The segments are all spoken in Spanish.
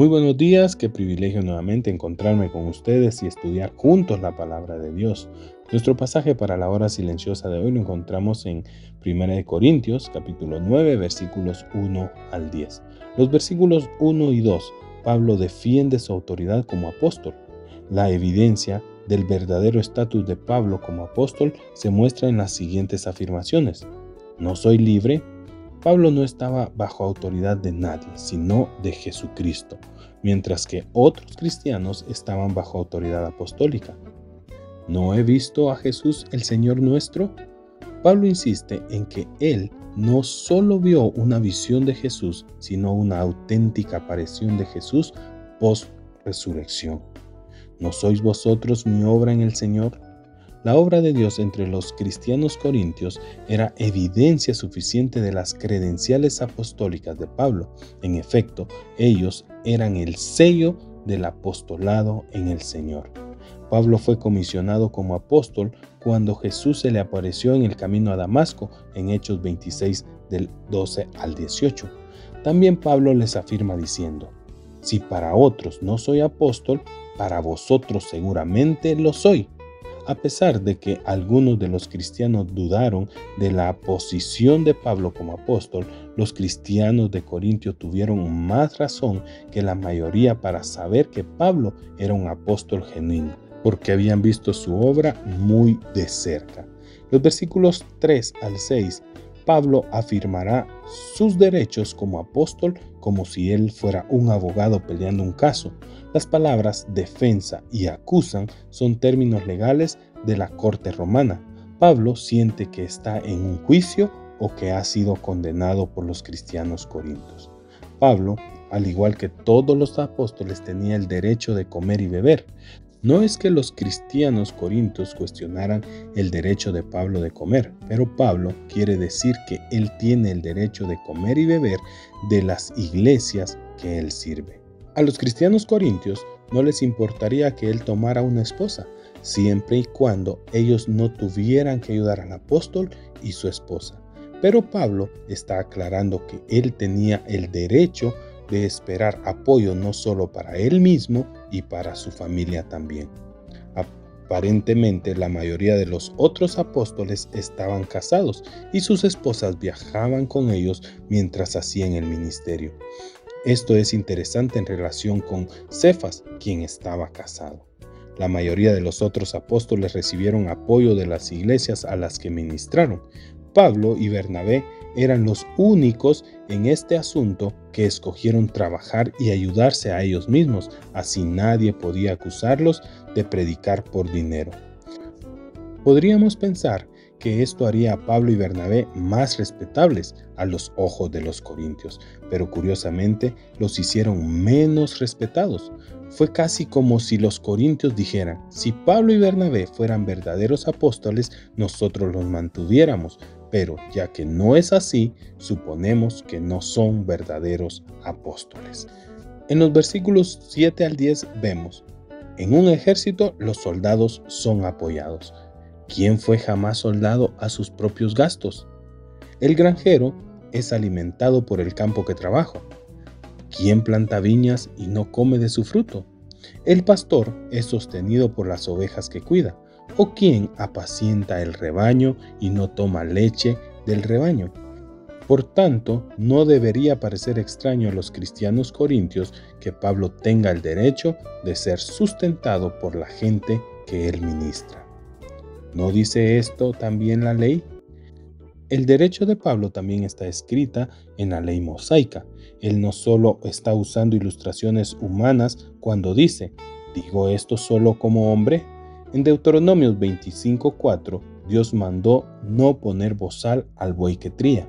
Muy buenos días, qué privilegio nuevamente encontrarme con ustedes y estudiar juntos la palabra de Dios. Nuestro pasaje para la hora silenciosa de hoy lo encontramos en 1 Corintios capítulo 9 versículos 1 al 10. Los versículos 1 y 2, Pablo defiende su autoridad como apóstol. La evidencia del verdadero estatus de Pablo como apóstol se muestra en las siguientes afirmaciones. No soy libre Pablo no estaba bajo autoridad de nadie, sino de Jesucristo, mientras que otros cristianos estaban bajo autoridad apostólica. ¿No he visto a Jesús el Señor nuestro? Pablo insiste en que él no solo vio una visión de Jesús, sino una auténtica aparición de Jesús post-resurrección. ¿No sois vosotros mi obra en el Señor? La obra de Dios entre los cristianos corintios era evidencia suficiente de las credenciales apostólicas de Pablo. En efecto, ellos eran el sello del apostolado en el Señor. Pablo fue comisionado como apóstol cuando Jesús se le apareció en el camino a Damasco en Hechos 26 del 12 al 18. También Pablo les afirma diciendo, si para otros no soy apóstol, para vosotros seguramente lo soy a pesar de que algunos de los cristianos dudaron de la posición de Pablo como apóstol, los cristianos de Corintio tuvieron más razón que la mayoría para saber que Pablo era un apóstol genuino, porque habían visto su obra muy de cerca. Los versículos 3 al 6 Pablo afirmará sus derechos como apóstol como si él fuera un abogado peleando un caso. Las palabras defensa y acusan son términos legales de la corte romana. Pablo siente que está en un juicio o que ha sido condenado por los cristianos corintios. Pablo, al igual que todos los apóstoles, tenía el derecho de comer y beber. No es que los cristianos corintios cuestionaran el derecho de Pablo de comer, pero Pablo quiere decir que él tiene el derecho de comer y beber de las iglesias que él sirve. A los cristianos corintios no les importaría que él tomara una esposa, siempre y cuando ellos no tuvieran que ayudar al apóstol y su esposa. Pero Pablo está aclarando que él tenía el derecho de esperar apoyo no solo para él mismo y para su familia también. Aparentemente la mayoría de los otros apóstoles estaban casados y sus esposas viajaban con ellos mientras hacían el ministerio. Esto es interesante en relación con Cefas, quien estaba casado. La mayoría de los otros apóstoles recibieron apoyo de las iglesias a las que ministraron. Pablo y Bernabé eran los únicos en este asunto que escogieron trabajar y ayudarse a ellos mismos, así nadie podía acusarlos de predicar por dinero. Podríamos pensar que esto haría a Pablo y Bernabé más respetables a los ojos de los corintios, pero curiosamente los hicieron menos respetados. Fue casi como si los corintios dijeran, si Pablo y Bernabé fueran verdaderos apóstoles, nosotros los mantuviéramos, pero ya que no es así, suponemos que no son verdaderos apóstoles. En los versículos 7 al 10 vemos, en un ejército los soldados son apoyados. ¿Quién fue jamás soldado a sus propios gastos? El granjero es alimentado por el campo que trabaja. ¿Quién planta viñas y no come de su fruto? El pastor es sostenido por las ovejas que cuida. ¿O quién apacienta el rebaño y no toma leche del rebaño? Por tanto, no debería parecer extraño a los cristianos corintios que Pablo tenga el derecho de ser sustentado por la gente que él ministra. ¿No dice esto también la ley? El derecho de Pablo también está escrita en la ley mosaica. Él no solo está usando ilustraciones humanas cuando dice, digo esto solo como hombre. En Deuteronomios 25.4 Dios mandó no poner bozal al buey que tría.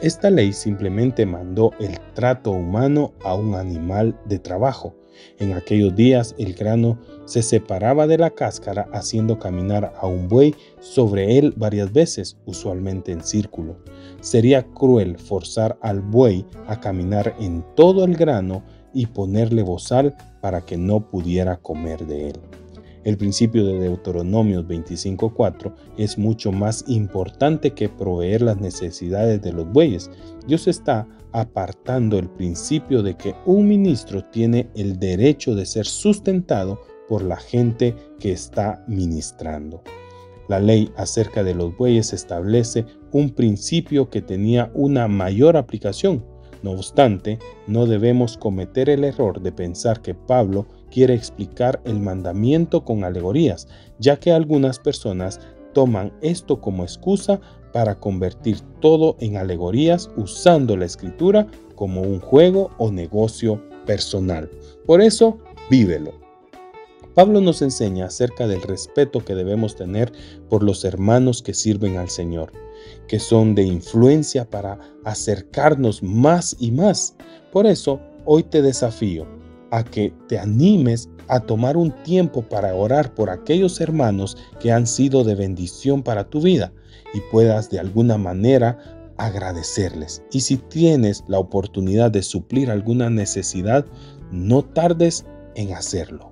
Esta ley simplemente mandó el trato humano a un animal de trabajo. En aquellos días el grano se separaba de la cáscara haciendo caminar a un buey sobre él varias veces, usualmente en círculo. Sería cruel forzar al buey a caminar en todo el grano y ponerle bozal para que no pudiera comer de él. El principio de Deuteronomio 25.4 es mucho más importante que proveer las necesidades de los bueyes. Dios está apartando el principio de que un ministro tiene el derecho de ser sustentado por la gente que está ministrando. La ley acerca de los bueyes establece un principio que tenía una mayor aplicación. No obstante, no debemos cometer el error de pensar que Pablo quiere explicar el mandamiento con alegorías, ya que algunas personas toman esto como excusa para convertir todo en alegorías usando la escritura como un juego o negocio personal. Por eso, vívelo. Pablo nos enseña acerca del respeto que debemos tener por los hermanos que sirven al Señor, que son de influencia para acercarnos más y más. Por eso, hoy te desafío a que te animes a tomar un tiempo para orar por aquellos hermanos que han sido de bendición para tu vida y puedas de alguna manera agradecerles. Y si tienes la oportunidad de suplir alguna necesidad, no tardes en hacerlo.